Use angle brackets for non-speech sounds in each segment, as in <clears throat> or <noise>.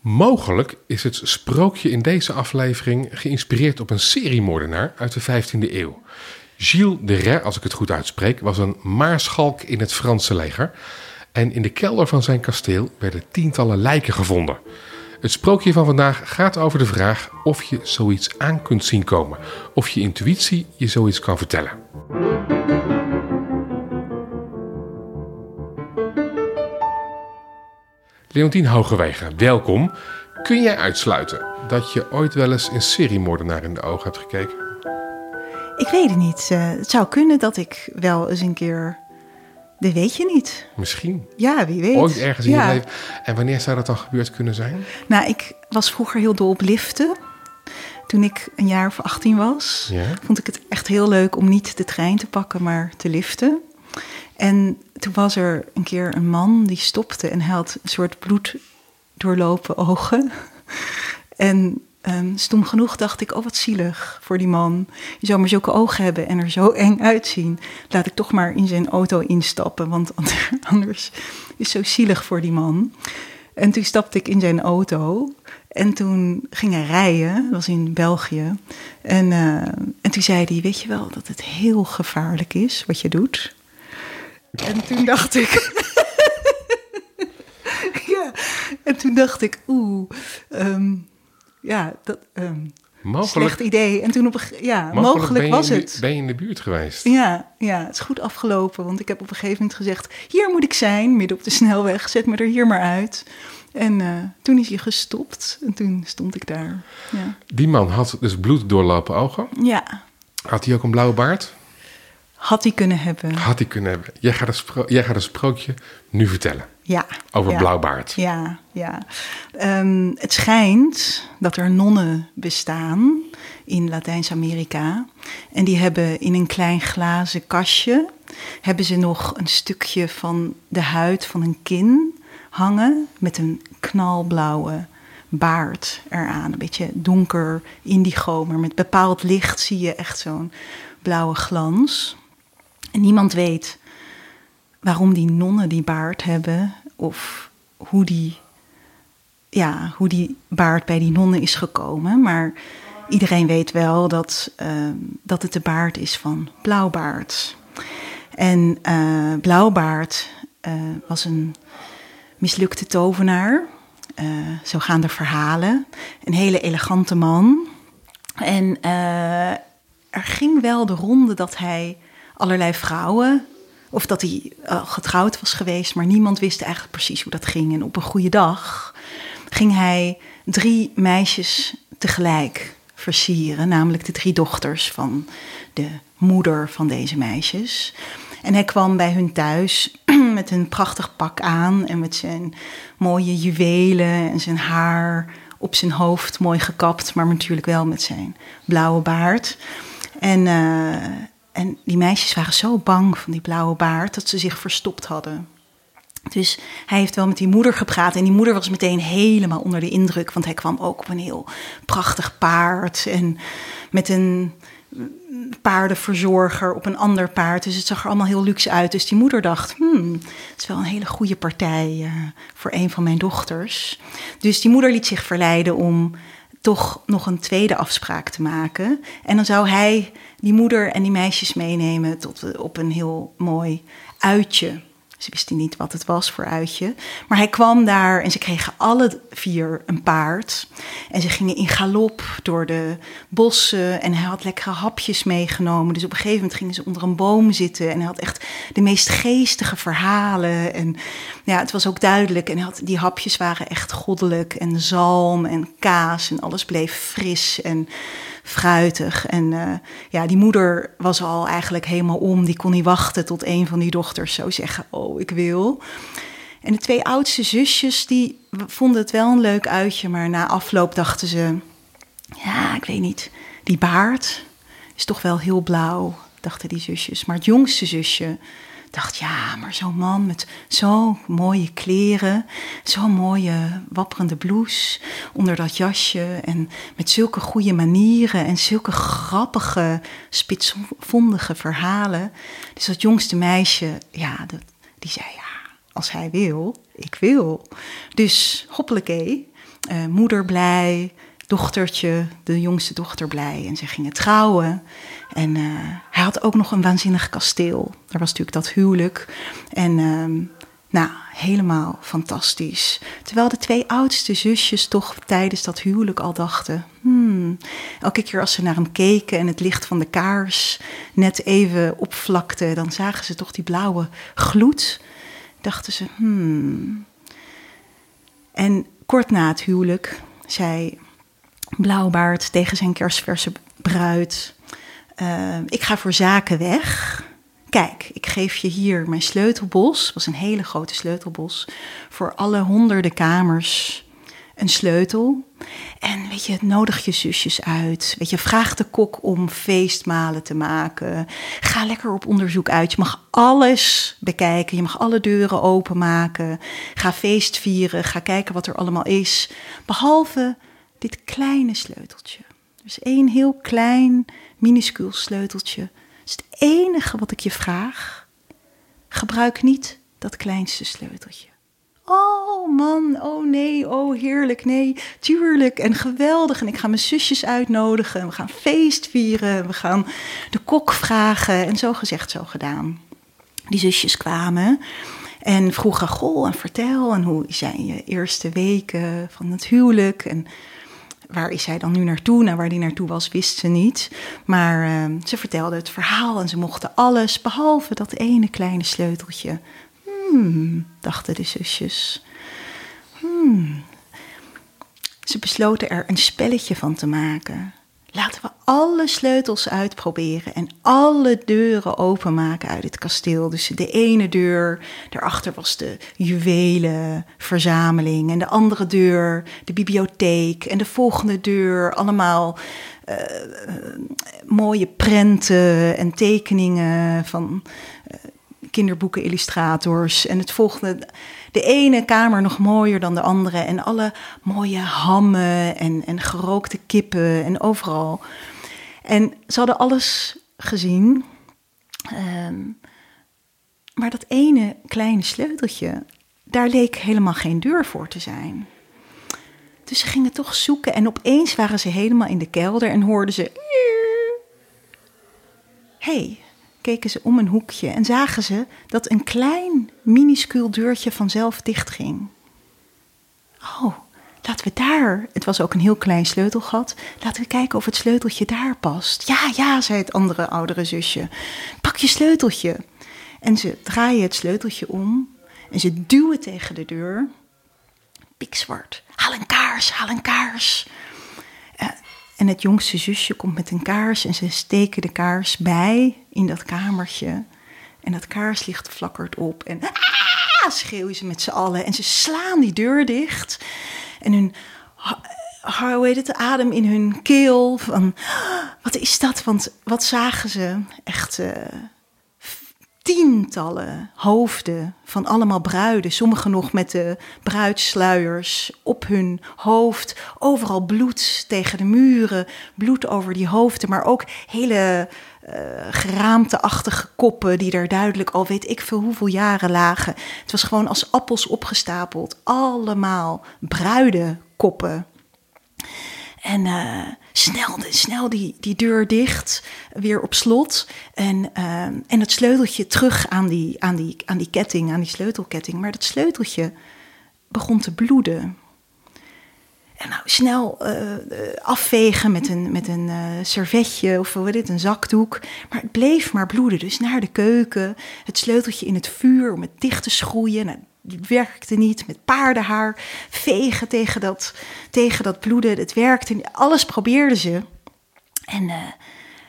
Mogelijk is het sprookje in deze aflevering geïnspireerd op een seriemoordenaar uit de 15e eeuw. Gilles de Rais, als ik het goed uitspreek, was een maarschalk in het Franse leger. En in de kelder van zijn kasteel werden tientallen lijken gevonden. Het sprookje van vandaag gaat over de vraag of je zoiets aan kunt zien komen. Of je intuïtie je zoiets kan vertellen. Leontien Hogewegen, welkom. Kun jij uitsluiten dat je ooit wel eens een seriemoordenaar in de ogen hebt gekeken? Ik weet het niet. Eh, het zou kunnen dat ik wel eens een keer. Dat weet je niet. Misschien. Ja, wie weet. Ooit ergens in Ja. je leven. En wanneer zou dat dan gebeurd kunnen zijn? Nou, ik was vroeger heel dol op liften. Toen ik een jaar of 18 was, Ja. vond ik het echt heel leuk om niet de trein te pakken, maar te liften. En toen was er een keer een man die stopte en hij had een soort bloed doorlopen ogen. <laughs> En ehm, stom genoeg dacht ik, oh wat zielig voor die man. Je zou maar zulke ogen hebben en er zo eng uitzien. Laat ik toch maar in zijn auto instappen, want <laughs> ander- anders is zo zielig voor die man. En toen stapte ik in zijn auto en toen ging hij rijden, dat was in België. En, eh, en toen zei hij, weet je wel dat het heel gevaarlijk is wat je doet? En toen dacht ik. <laughs> ja, en toen dacht ik, oeh, ehm, ja, dat. ehm Mogelijk, slecht idee. En toen op een, ja, mogelijk, was de, het. ben je in de buurt geweest. Ja, ja, het is goed afgelopen. Want ik heb op een gegeven moment gezegd: Hier moet ik zijn, midden op de snelweg. Zet me er hier maar uit. En eh, toen is hij gestopt. En toen stond ik daar. Ja. Die man had dus bloed doorlopen ogen. ja, Had hij ook een blauwe baard? Had hij kunnen hebben. Had hij kunnen hebben. Jij gaat een, jij gaat een sprookje nu vertellen. Ja. Over ja. blauwbaard. Ja, ja. Ehm, het schijnt dat er nonnen bestaan in Latijns-Amerika. En die hebben in een klein glazen kastje... hebben ze nog een stukje van de huid van een kin hangen... met een knalblauwe baard eraan. Een beetje donker indigo, maar met bepaald licht zie je echt zo'n blauwe glans. En niemand weet waarom die nonnen die baard hebben of hoe die, ja, hoe die baard bij die nonnen is gekomen. Maar iedereen weet wel dat, ehm, dat het de baard is van Blauwbaard. En eh, Blauwbaard eh, was een mislukte tovenaar. Eh, zo gaan de verhalen. Een hele elegante man. En er ging wel de ronde dat hij allerlei vrouwen. Of dat hij al getrouwd was geweest, maar niemand wist eigenlijk precies hoe dat ging. En op een goede dag ging hij drie meisjes tegelijk versieren, namelijk de drie dochters van de moeder van deze meisjes. En hij kwam bij hun thuis <clears throat> met een prachtig pak aan en met zijn mooie juwelen en zijn haar op zijn hoofd mooi gekapt, maar natuurlijk wel met zijn blauwe baard. En, eh, en die meisjes waren zo bang van die blauwe baard dat ze zich verstopt hadden. Dus hij heeft wel met die moeder gepraat. En die moeder was meteen helemaal onder de indruk. Want hij kwam ook op een heel prachtig paard. En met een paardenverzorger op een ander paard. Dus het zag er allemaal heel luxe uit. Dus die moeder dacht, hmm, het is wel een hele goede partij eh, voor een van mijn dochters. Dus die moeder liet zich verleiden om toch nog een tweede afspraak te maken. En dan zou hij die moeder en die meisjes meenemen tot, op een heel mooi uitje. Ze wisten niet wat het was voor uitje. Maar hij kwam daar en ze kregen alle vier een paard. En ze gingen in galop door de bossen. En hij had lekkere hapjes meegenomen. Dus op een gegeven moment gingen ze onder een boom zitten. En hij had echt de meest geestige verhalen. En ja, het was ook duidelijk. En die hapjes waren echt goddelijk. En zalm en kaas en alles bleef fris en fruitig. En eh, ja, die moeder was al eigenlijk helemaal om. Die kon niet wachten tot een van die dochters zou zeggen: Oh, ik wil. En de twee oudste zusjes, die vonden het wel een leuk uitje. Maar na afloop dachten ze: Ja, ik weet niet. Die baard is toch wel heel blauw, dachten die zusjes. Maar het jongste zusje dacht: Ja, maar zo'n man met zo'n mooie kleren. Zo'n mooie wapperende blouse onder dat jasje. En met zulke goede manieren en zulke grappige, spitsvondige verhalen. Dus dat jongste meisje, ja, dat, die zei: Ja, als hij wil, ik wil. Dus hoppelekee. uh, moeder blij, dochtertje, de jongste dochter blij. En ze gingen trouwen. En uh, hij had ook nog een waanzinnig kasteel. Daar was natuurlijk dat huwelijk. En uh, nou, helemaal fantastisch. Terwijl de twee oudste zusjes toch tijdens dat huwelijk al dachten: hmm, elke keer als ze naar hem keken en het licht van de kaars net even opvlakte, dan zagen ze toch die blauwe gloed. Dachten ze: hmm. En kort na het huwelijk zei Blauwbaard tegen zijn kerstverse bruid: uh, Ik ga voor zaken weg. Kijk, ik geef je hier mijn sleutelbos. Het was een hele grote sleutelbos. Voor alle honderden kamers een sleutel. En weet je, nodig je zusjes uit. Weet je, vraag de kok om feestmalen te maken. Ga lekker op onderzoek uit. Je mag alles bekijken. Je mag alle deuren openmaken. Ga feest vieren. Ga kijken wat er allemaal is. Behalve dit kleine sleuteltje. Dus één heel klein, minuscuul sleuteltje is het enige wat ik je vraag. Gebruik niet dat kleinste sleuteltje. Oh man, oh nee, oh heerlijk, nee, tuurlijk en geweldig. En ik ga mijn zusjes uitnodigen. We gaan feest vieren. We gaan de kok vragen. En zo gezegd, zo gedaan. Die zusjes kwamen en vroegen: Goh, en vertel. En hoe zijn je eerste weken van het huwelijk? En waar is hij dan nu naartoe? Nou, waar hij naartoe was, wist ze niet. Maar uh, ze vertelde het verhaal en ze mochten alles, behalve dat ene kleine sleuteltje. Hmm, dachten de zusjes. Hmm. Ze besloten er een spelletje van te maken. Laten we alle sleutels uitproberen en alle deuren openmaken uit het kasteel. Dus de ene deur, daarachter was de juwelenverzameling. En de andere deur, de bibliotheek. En de volgende deur, allemaal uh, mooie prenten en tekeningen van uh, kinderboeken, illustrators. En het volgende de ene kamer nog mooier dan de andere. En alle mooie hammen en, en gerookte kippen en overal. En ze hadden alles gezien. Um, maar dat ene kleine sleuteltje, daar leek helemaal geen deur voor te zijn. Dus ze gingen toch zoeken en opeens waren ze helemaal in de kelder en hoorden ze. hey, keken ze om een hoekje en zagen ze dat een klein, minuscuul deurtje vanzelf dichtging. Oh, laten we daar. Het was ook een heel klein sleutelgat. Laten we kijken of het sleuteltje daar past. Ja, ja, zei het andere oudere zusje. Pak je sleuteltje. En ze draaien het sleuteltje om en ze duwen tegen de deur. Pikzwart. Haal een kaars, haal een kaars. En het jongste zusje komt met een kaars en ze steken de kaars bij in dat kamertje. En dat kaarslicht flakkert op en ah, schreeuwen ze met z'n allen. En ze slaan die deur dicht. En hun, hoe heet het, adem in hun keel. Van, wat is dat? Want wat zagen ze? Echt... Uh, tientallen hoofden van allemaal bruiden. Sommigen nog met de bruidsluiers op hun hoofd. Overal bloed tegen de muren, bloed over die hoofden. Maar ook hele uh, geraamteachtige koppen die er duidelijk al weet ik veel hoeveel jaren lagen. Het was gewoon als appels opgestapeld. Allemaal bruidenkoppen. En uh, snel, snel die, die deur dicht, weer op slot. En, uh, en het sleuteltje terug aan die, aan, die, aan die ketting, aan die sleutelketting. Maar dat sleuteltje begon te bloeden. En nou, snel uh, afvegen met een, met een servetje of wat dit, een zakdoek. Maar het bleef maar bloeden. Dus naar de keuken, het sleuteltje in het vuur om het dicht te schroeien. Nou, die werkte niet met paardenhaar, vegen tegen dat, tegen dat bloeden. Het werkte, alles probeerden ze. En uh,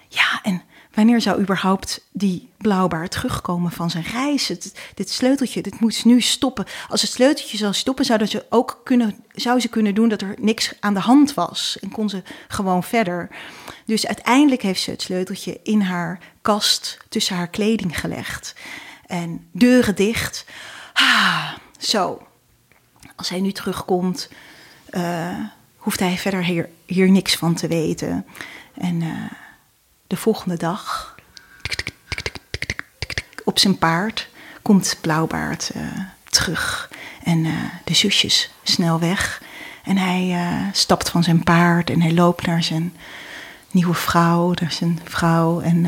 ja, en wanneer zou überhaupt die blauwbaar terugkomen van zijn reis? Het, dit sleuteltje, dit moet nu stoppen. Als het sleuteltje zou stoppen, zou, ze ook kunnen, zou ze kunnen doen dat er niks aan de hand was. En kon ze gewoon verder. Dus uiteindelijk heeft ze het sleuteltje in haar kast tussen haar kleding gelegd. En deuren dicht. Ah, zo. Als hij nu terugkomt, uh, hoeft hij verder hier, hier niks van te weten. En uh, de volgende dag, op zijn paard, komt Blauwbaard uh, terug. En de zusjes snel weg. En hij stapt van zijn paard en hij loopt naar zijn nieuwe vrouw, naar zijn vrouw en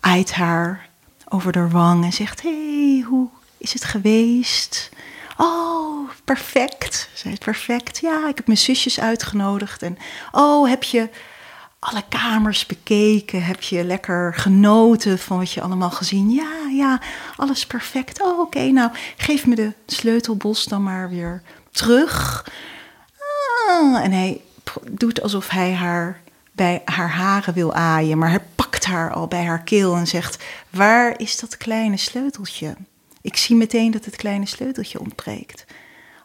aait haar over de wang en zegt: hey, hoe is het geweest? Oh, perfect. Zij is perfect. Ja, ik heb mijn zusjes uitgenodigd. En oh, heb je alle kamers bekeken? Heb je lekker genoten van wat je allemaal gezien? Ja, ja, alles perfect. Oh, oké. Nou, geef me de sleutelbos dan maar weer terug. Ah, en hij doet alsof hij haar bij haar haren wil aaien, maar hij pakt haar al bij haar keel en zegt: Waar is dat kleine sleuteltje? Ik zie meteen dat het kleine sleuteltje ontbreekt.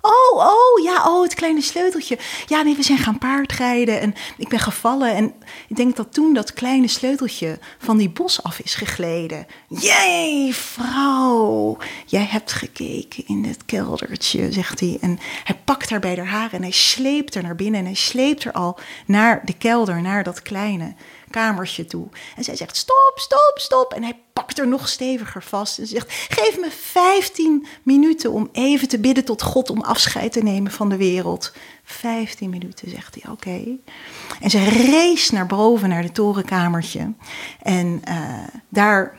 Oh, oh, ja, oh, het kleine sleuteltje. Ja, nee, we zijn gaan paardrijden en ik ben gevallen. En ik denk dat toen dat kleine sleuteltje van die bos af is gegleden. Jee, vrouw, jij hebt gekeken in het keldertje, zegt hij. En hij pakt haar bij haar haren en hij sleept haar naar binnen. En hij sleept haar al naar de kelder, naar dat kleine kamertje toe. En zij zegt: Stop, stop, stop. En hij pakt er nog steviger vast en zegt: Geef me 15 minuten om even te bidden tot God om afscheid te nemen van de wereld. 15 minuten, zegt hij. Oké. En ze race naar boven, naar het torenkamertje. En uh, daar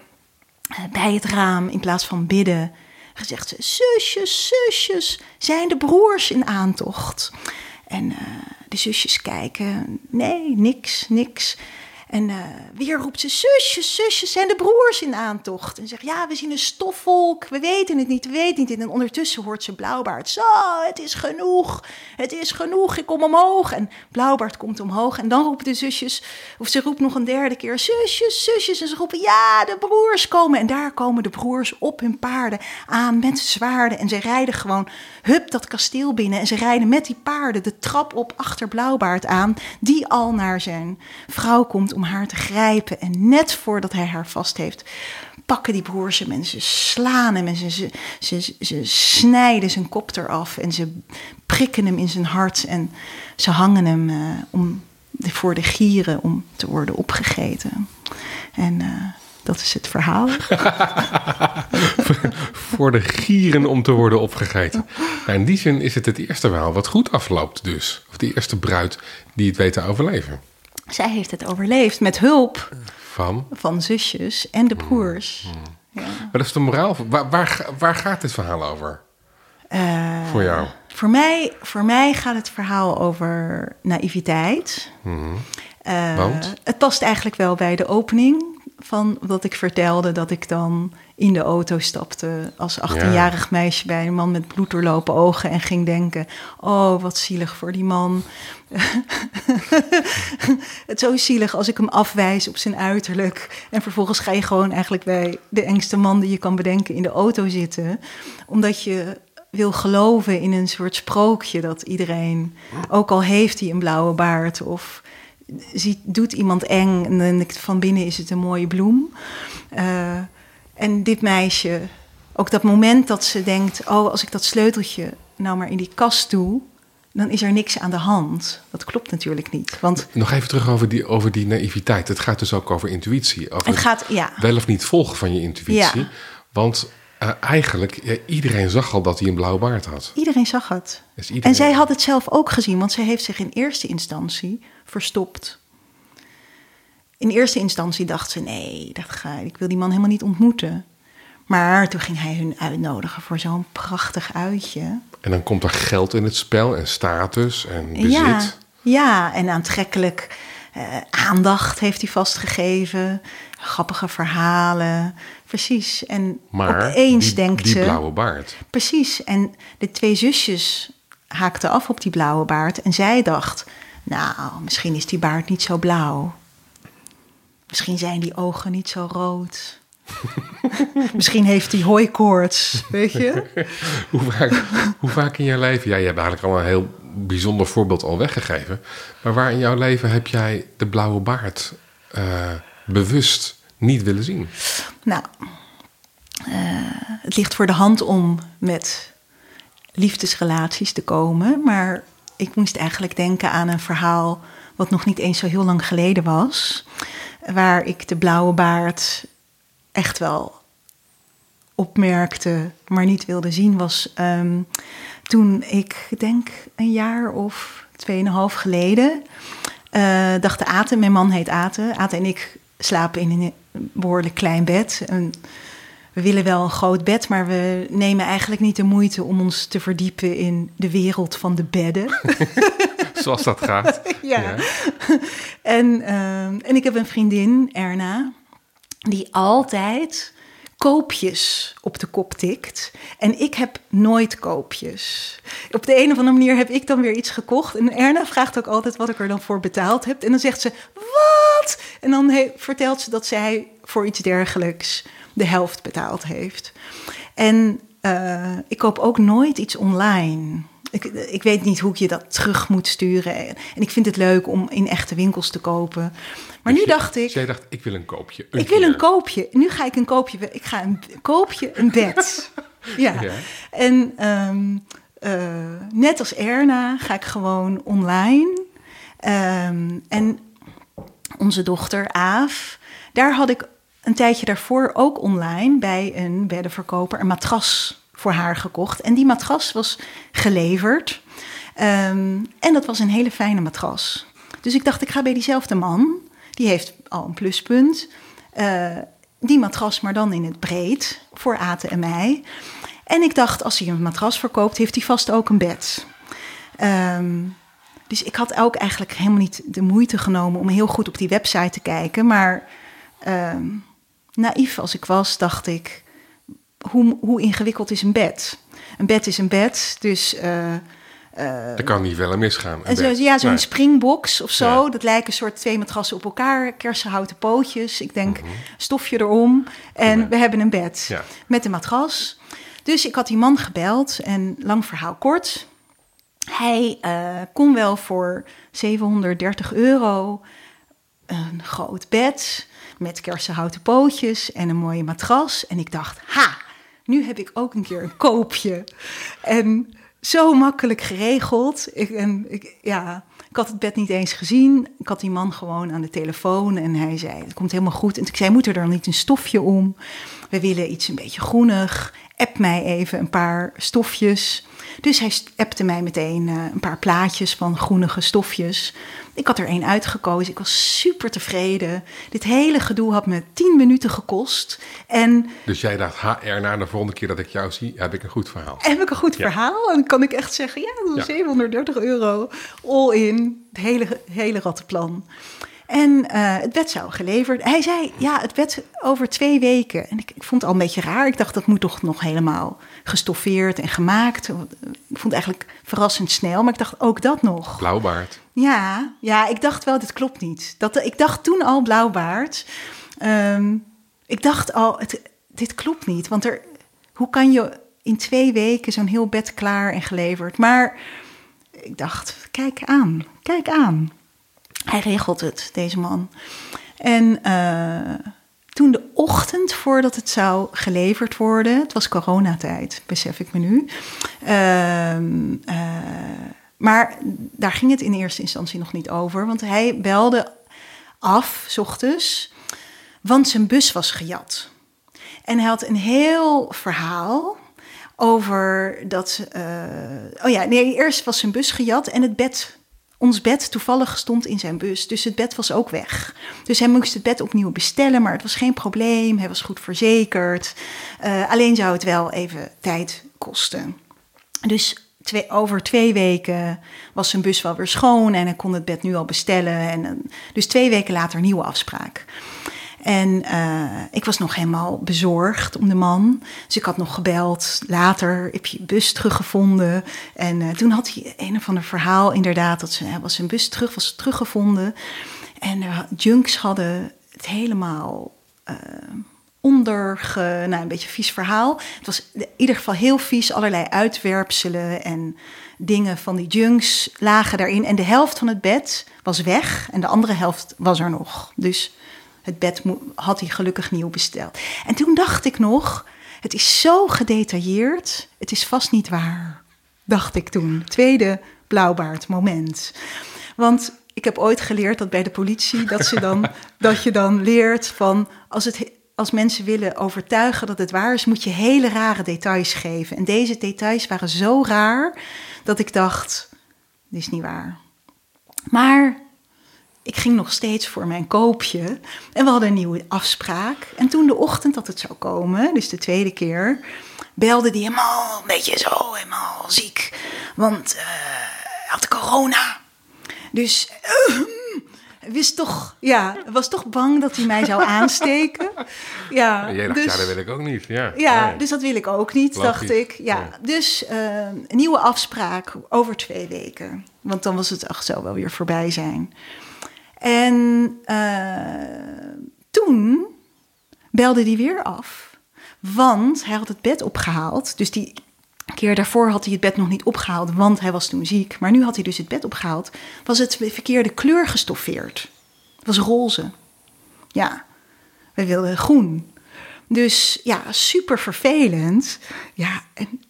uh, bij het raam, in plaats van bidden, zegt ze: Zusjes, zusjes, zijn de broers in aantocht? En uh, de zusjes kijken: Nee, niks, niks. En uh, weer roept ze: Zusjes, zusjes, zijn de broers in aantocht? En zegt: Ja, we zien een stofvolk, we weten het niet, we weten het niet. En ondertussen hoort ze Blauwbaard: Zo, het is genoeg, het is genoeg, ik kom omhoog. En Blauwbaard komt omhoog. En dan roepen de zusjes, of ze roept nog een derde keer: Zusjes, zusjes. En ze roepen: Ja, de broers komen. En daar komen de broers op hun paarden aan met zwaarden. En ze rijden gewoon, hup, dat kasteel binnen. En ze rijden met die paarden de trap op achter Blauwbaard aan, die al naar zijn vrouw komt om haar te grijpen. En net voordat hij haar vast heeft, pakken die broers hem en ze slaan hem en ze, ze, ze, ze snijden zijn kop eraf en ze prikken hem in zijn hart en ze hangen hem uh, om, voor de gieren om te worden opgegeten. En uh, dat is het verhaal. <laughs> voor de gieren om te worden opgegeten. Nou, in die zin is het het eerste verhaal wat goed afloopt dus. Of de eerste bruid die het weet te overleven. Zij heeft het overleefd met hulp van, van zusjes en de broers. Mm, mm. Ja. Maar dat is de moraal. Waar, waar, waar gaat dit verhaal over? Uh, voor jou? Voor mij, voor mij gaat het verhaal over naïviteit. Mm. Uh, Want? Het past eigenlijk wel bij de opening van wat ik vertelde, dat ik dan in de auto stapte als 18-jarig ja. meisje bij een man met bloeddoorlopen ogen en ging denken: Oh, wat zielig voor die man. <laughs> het is zo zielig als ik hem afwijs op zijn uiterlijk. En vervolgens ga je gewoon eigenlijk bij de engste man die je kan bedenken in de auto zitten, omdat je wil geloven in een soort sprookje dat iedereen, ook al heeft hij een blauwe baard of ziet, doet iemand eng en dan van binnen is het een mooie bloem. Uh, en dit meisje, ook dat moment dat ze denkt: oh, als ik dat sleuteltje nou maar in die kast doe, dan is er niks aan de hand. Dat klopt natuurlijk niet. Want Nog even terug over die, over die naïviteit. Het gaat dus ook over intuïtie. Over het gaat, ja. wel of niet volgen van je intuïtie. Ja. Want uh, eigenlijk, ja, iedereen zag al dat hij een blauwe baard had. Iedereen zag het. Dus iedereen... En zij had het zelf ook gezien, want zij heeft zich in eerste instantie verstopt. In eerste instantie dacht ze: nee, dat ga, ik wil die man helemaal niet ontmoeten. Maar toen ging hij hun uitnodigen voor zo'n prachtig uitje. En dan komt er geld in het spel en status en bezit. Ja, ja en aantrekkelijk uh, aandacht heeft hij vastgegeven. Grappige verhalen. Precies. En maar opeens die, denkt die ze. blauwe baard. Precies. En de twee zusjes haakten af op die blauwe baard. En zij dacht: Nou, misschien is die baard niet zo blauw. Misschien zijn die ogen niet zo rood. <laughs> Misschien heeft hij hooikoorts, weet je? <laughs> hoe, vaak, hoe vaak in jouw leven... Ja, je hebt eigenlijk al een heel bijzonder voorbeeld al weggegeven. Maar waar in jouw leven heb jij de blauwe baard uh, bewust niet willen zien? Nou, uh, het ligt voor de hand om met liefdesrelaties te komen. Maar ik moest eigenlijk denken aan een verhaal... wat nog niet eens zo heel lang geleden was... waar ik de blauwe baard echt wel opmerkte, maar niet wilde zien, was um, toen ik denk een jaar of tweeënhalf geleden uh, dachten Aten, mijn man heet Aten. Aten en ik slapen in een behoorlijk klein bed. En we willen wel een groot bed, maar we nemen eigenlijk niet de moeite om ons te verdiepen in de wereld van de bedden. <laughs> Zoals dat gaat. <laughs> ja. En, uh, en ik heb een vriendin, Erna, die altijd koopjes op de kop tikt. En ik heb nooit koopjes. Op de een of andere manier heb ik dan weer iets gekocht. En Erna vraagt ook altijd wat ik er dan voor betaald heb. En dan zegt ze, wat? En dan vertelt ze dat zij voor iets dergelijks de helft betaald heeft. En uh, ik koop ook nooit iets online. Ik, ik, weet niet hoe ik je dat terug moet sturen. En ik vind het leuk om in echte winkels te kopen. Maar nu dacht ik. Jij dacht, ik wil een koopje. ik wil een koopje. Nu ga ik een koopje. Ik ga een koopje, een bed. <laughs> ja. En um, uh, net als Erna ga ik gewoon online. Um, en onze dochter Aaf, daar had ik een tijdje daarvoor ook online bij een beddenverkoper een matras voor haar gekocht. En die matras was geleverd. Um, en dat was een hele fijne matras. Dus ik dacht, ik ga bij diezelfde man. Die heeft al een pluspunt. Uh, die matras, maar dan in het breed. Voor Aten en mij. En ik dacht, als hij een matras verkoopt, heeft hij vast ook een bed. Um, dus ik had ook eigenlijk helemaal niet de moeite genomen om heel goed op die website te kijken. Maar um, naïef als ik was, dacht ik, hoe, hoe ingewikkeld is een bed? Een bed is een bed, dus... Uh, er kan niet wel een misgaan. Een zo, ja, zo'n springbox of zo. Dat lijken een soort twee matrassen op elkaar. Kersenhouten pootjes. Ik denk, mhm. stofje erom. En we hebben een bed ja. met een matras. Dus ik had die man gebeld. En lang verhaal kort. Hij uh, kon wel voor 730 euro een groot bed met kersenhouten pootjes en een mooie matras. En ik dacht, ha, nu heb ik ook een keer een koopje. En zo makkelijk geregeld. Ik, en ik, ja, ik had het bed niet eens gezien. Ik had die man gewoon aan de telefoon en hij zei: Het komt helemaal goed. En ik zei: Moet er dan niet een stofje om? We willen iets een beetje groenig. App mij even een paar stofjes. Dus hij appte mij meteen uh, een paar plaatjes van groenige stofjes. Ik had er één uitgekozen. Ik was super tevreden. Dit hele gedoe had me tien minuten gekost. En dus jij dacht, HR, na de volgende keer dat ik jou zie, heb ik een goed verhaal. Heb ik een goed verhaal? En dan kan ik echt zeggen, ja, dat is 730 euro. All in. Het hele, hele rattenplan. En uh, het bed zou geleverd. Hij zei, ja, het bed over twee weken. En ik, ik, vond het al een beetje raar. Ik dacht, dat moet toch nog helemaal gestoffeerd en gemaakt. Ik vond het eigenlijk verrassend snel, maar ik dacht ook dat nog. Blauwbaard. Ja, ja ik dacht wel, dit klopt niet. Dat, ik dacht toen al blauwbaard. Um, ik dacht al, het, dit klopt niet. Want er, hoe kan je in twee weken zo'n heel bed klaar en geleverd? Maar ik dacht, kijk aan, kijk aan. Hij regelt het, deze man. En uh, toen de ochtend voordat het zou geleverd worden, het was coronatijd, besef ik me nu. Uh, uh, maar daar ging het in eerste instantie nog niet over, want hij belde af, s ochtends, want zijn bus was gejat. En hij had een heel verhaal over dat. Uh, oh ja, nee, eerst was zijn bus gejat en het bed ons bed toevallig stond in zijn bus, dus het bed was ook weg. Dus hij moest het bed opnieuw bestellen, maar het was geen probleem. Hij was goed verzekerd. Uh, alleen zou het wel even tijd kosten. Dus twee, over twee weken was zijn bus wel weer schoon en hij kon het bed nu al bestellen. En, dus twee weken later nieuwe afspraak. En uh, ik was nog helemaal bezorgd om de man. Dus ik had nog gebeld. Later heb je bus teruggevonden. En uh, toen had hij een of ander verhaal inderdaad. Dat ze, hij was zijn bus terug, was teruggevonden. En uh, junks hadden het helemaal onderge... Nou, een beetje vies verhaal. Het was in ieder geval heel vies. Allerlei uitwerpselen en dingen van die junks lagen daarin. En de helft van het bed was weg. En de andere helft was er nog. Dus het bed had hij gelukkig nieuw besteld. En toen dacht ik nog, het is zo gedetailleerd, het is vast niet waar. Dacht ik toen. Tweede blauwbaard moment. Want ik heb ooit geleerd dat bij de politie dat, ze dan, <laughs> dat je dan leert van als het als mensen willen overtuigen dat het waar is, moet je hele rare details geven. En deze details waren zo raar dat ik dacht: dit is niet waar. Maar ik ging nog steeds voor mijn koopje. En we hadden een nieuwe afspraak. En toen de ochtend dat het zou komen, dus de tweede keer, belde die helemaal een beetje zo, helemaal ziek. Want uh, had corona. Dus uh, wist toch, ja, was toch bang dat hij mij zou aansteken. Ja, En jij dacht, dus, ja, dat wil ik ook niet. Ja, ja, Nee. dus dat wil ik ook niet, Logisch, dacht ik. Ja, ja. dus eh, een nieuwe afspraak over twee weken. Want dan was het echt zo wel weer voorbij zijn. En eh, toen belde hij weer af. Want hij had het bed opgehaald. Dus die keer daarvoor had hij het bed nog niet opgehaald, want hij was toen ziek. Maar nu had hij dus het bed opgehaald. Was het de verkeerde kleur gestoffeerd. Het was roze. Ja, we wilden groen. Dus ja, super vervelend. Ja, en,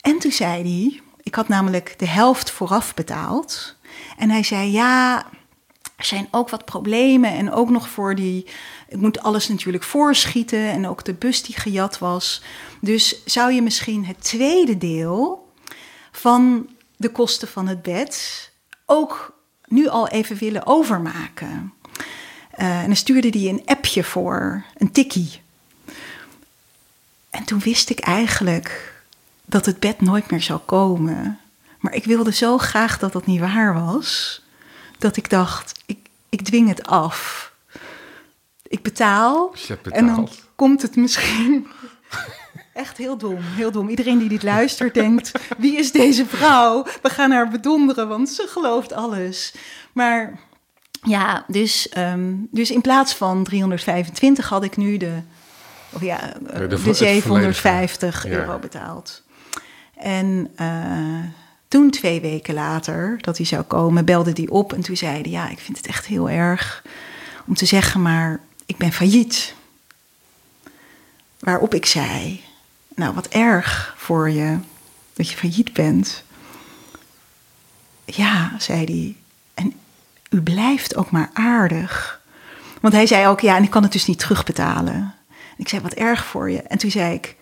en toen zei hij, ik had namelijk de helft vooraf betaald. En hij zei, ja, er zijn ook wat problemen. En ook nog voor die, ik moet alles natuurlijk voorschieten. En ook de bus die gejat was. Dus zou je misschien het tweede deel van de kosten van het bed ook nu al even willen overmaken? Uh, en dan stuurde hij een appje voor, een tikkie. En toen wist ik eigenlijk dat het bed nooit meer zou komen. Maar ik wilde zo graag dat dat niet waar was, dat ik dacht, ik, ik dwing het af. Ik betaal en dan komt het misschien. <laughs> Echt heel dom, heel dom. Iedereen die dit luistert denkt, wie is deze vrouw? We gaan haar bedonderen, want ze gelooft alles. Maar ja, dus, um, dus in plaats van 325 had ik nu de, of ja, de, de, vo- het 750 volledige, euro ja. betaald. En uh, toen twee weken later, dat hij zou komen, belde hij op en toen zei hij, ja, ik vind het echt heel erg om te zeggen, maar ik ben failliet. Waarop ik zei, nou wat erg voor je dat je failliet bent. Ja, zei hij, en u blijft ook maar aardig. Want hij zei ook, ja, en ik kan het dus niet terugbetalen. En ik zei, wat erg voor je. En toen zei ik,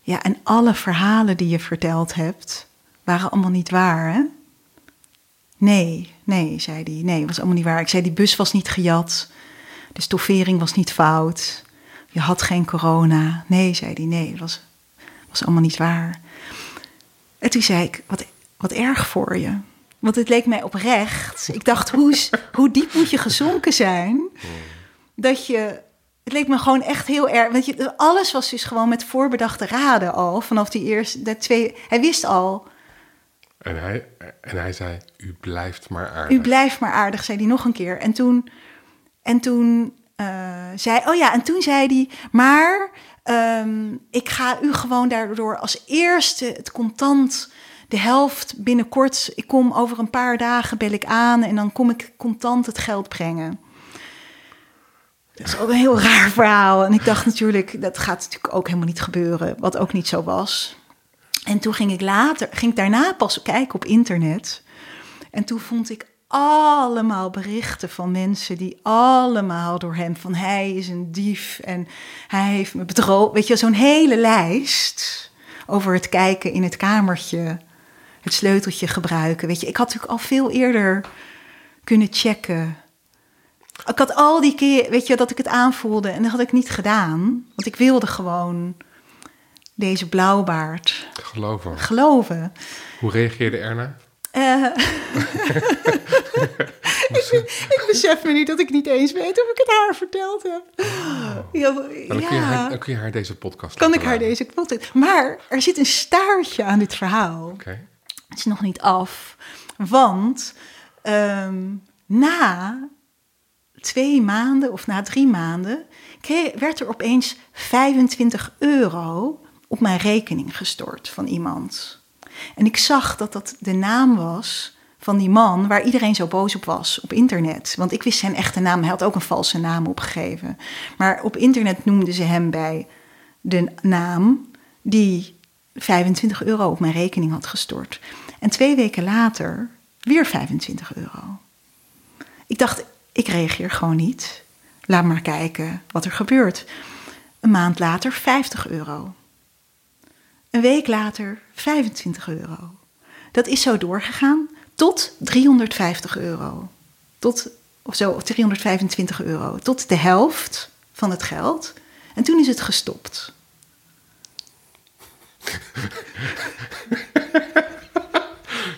ja, en alle verhalen die je verteld hebt, waren allemaal niet waar, hè? Nee, nee, zei hij. Nee, was allemaal niet waar. Ik zei, die bus was niet gejat. De stoffering was niet fout. Je had geen corona. Nee, zei hij, nee, was, was allemaal niet waar. En toen zei ik, wat, wat erg voor je. Want het leek mij oprecht. Ik dacht, hoe, hoe diep moet je gezonken zijn? Dat je. Het leek me gewoon echt heel erg. Want je, alles was dus gewoon met voorbedachte raden al. Vanaf die eerste. De twee, hij wist al. En hij, en hij zei, u blijft maar aardig. U blijft maar aardig, zei hij nog een keer. En toen. En toen uh, zei. Oh ja, en toen zei hij. Maar. Um, ik ga u gewoon daardoor als eerste het contant de helft binnenkort. Ik kom over een paar dagen, bel ik aan en dan kom ik contant het geld brengen. Dat is ook een heel raar verhaal. En ik dacht natuurlijk, dat gaat natuurlijk ook helemaal niet gebeuren, wat ook niet zo was. En toen ging ik later, ging ik daarna pas kijken op internet. En toen vond ik allemaal berichten van mensen die allemaal door hem van hij is een dief en hij heeft me bedrogen. Weet je, zo'n hele lijst over het kijken in het kamertje het sleuteltje gebruiken. Weet je, ik had natuurlijk al veel eerder kunnen checken. Ik had al die keer, weet je, dat ik het aanvoelde en dat had ik niet gedaan. Want ik wilde gewoon deze blauwbaard Geloven. geloven. Hoe reageerde Erna? Uh, <laughs> ik, ik, besef me niet dat ik niet eens weet of ik het haar verteld heb. Oh. Ja, dan, kun haar, dan, kun je haar, deze podcast Kan ik haar deze podcast... Maar er zit een staartje aan dit verhaal. Okay. Het is nog niet af. Want um, na twee maanden of na drie maanden... Werd er opeens 25 euro op mijn rekening gestort van iemand. En ik zag dat dat de naam was van die man waar iedereen zo boos op was op internet. Want ik wist zijn echte naam, hij had ook een valse naam opgegeven. Maar op internet noemden ze hem bij de naam die 25 euro op mijn rekening had gestort. En twee weken later weer 25 euro. Ik dacht, ik reageer gewoon niet. Laat maar kijken wat er gebeurt. Een maand later 50 euro. Een week later 25 euro. Dat is zo doorgegaan tot 350 euro. Tot, of zo, of 325 euro. Tot de helft van het geld. En toen is het gestopt. <laughs>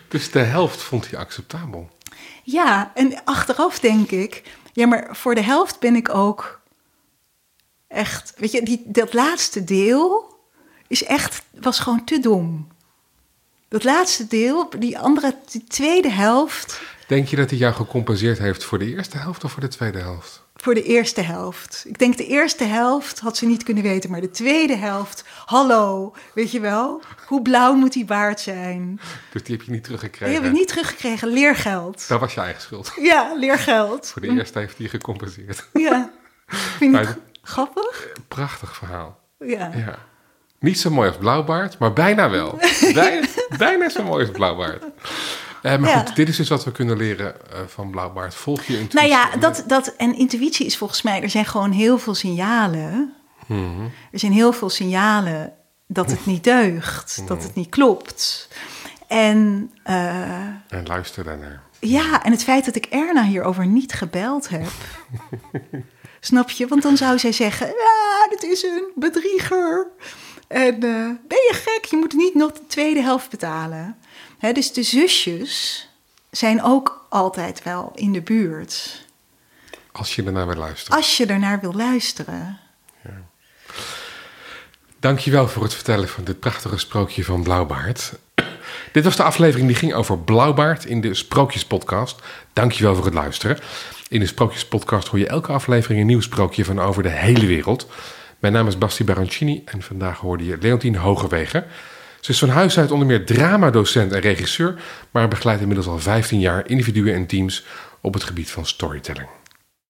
Dus de helft vond hij acceptabel. Ja, en achteraf denk ik, ja, maar voor de helft ben ik ook echt, weet je, die, dat laatste deel is echt, was gewoon te dom. Dat laatste deel, die andere, die tweede helft, Denk je dat hij jou gecompenseerd heeft voor de eerste helft of voor de tweede helft? voor de eerste helft. Ik denk de eerste helft had ze niet kunnen weten, maar de tweede helft, hallo, weet je wel? Hoe blauw moet die baard zijn? Dus die heb je niet Die teruggekregen. heb ik niet teruggekregen, leergeld. Dat was je eigen schuld. Ja, leergeld. Voor de eerste heeft hij gecompenseerd. Ja. Vind je het grappig? Prachtig verhaal. Ja. Ja. Niet zo mooi als Blauwbaard, maar bijna wel. <laughs> bijna, bijna zo mooi als Blauwbaard. Eh, maar Ja. goed, dit is dus wat we kunnen leren eh, van Blauwbaard. Volg je intuïtie. Nou ja, dat, dat, en intuïtie is volgens mij, er zijn gewoon heel veel signalen. Mhm. Er zijn heel veel signalen dat het niet deugt, <laughs> dat het niet klopt. En eh, En luister daarnaar. ja, en het feit dat ik Erna hierover niet gebeld heb. <laughs> Snap je? Want dan zou zij zeggen: Ja, dit is een bedrieger. En eh, ben je gek? Je moet niet nog de tweede helft betalen. Hè, dus de zusjes zijn ook altijd wel in de buurt. Als je ernaar wil luisteren. Als je ernaar wil luisteren. Dankjewel voor het vertellen van dit prachtige sprookje van Blauwbaard. <clears throat> Dit was de aflevering die ging over Blauwbaard in de Sprookjespodcast. Dankjewel voor het luisteren. In de Sprookjespodcast hoor je elke aflevering een nieuw sprookje van over de hele wereld. Mijn naam is Basti Barancini en vandaag hoorde je Leontien Hogewegen. Ze is van huis uit onder meer dramadocent en regisseur, maar begeleidt inmiddels al 15 jaar individuen en teams op het gebied van storytelling.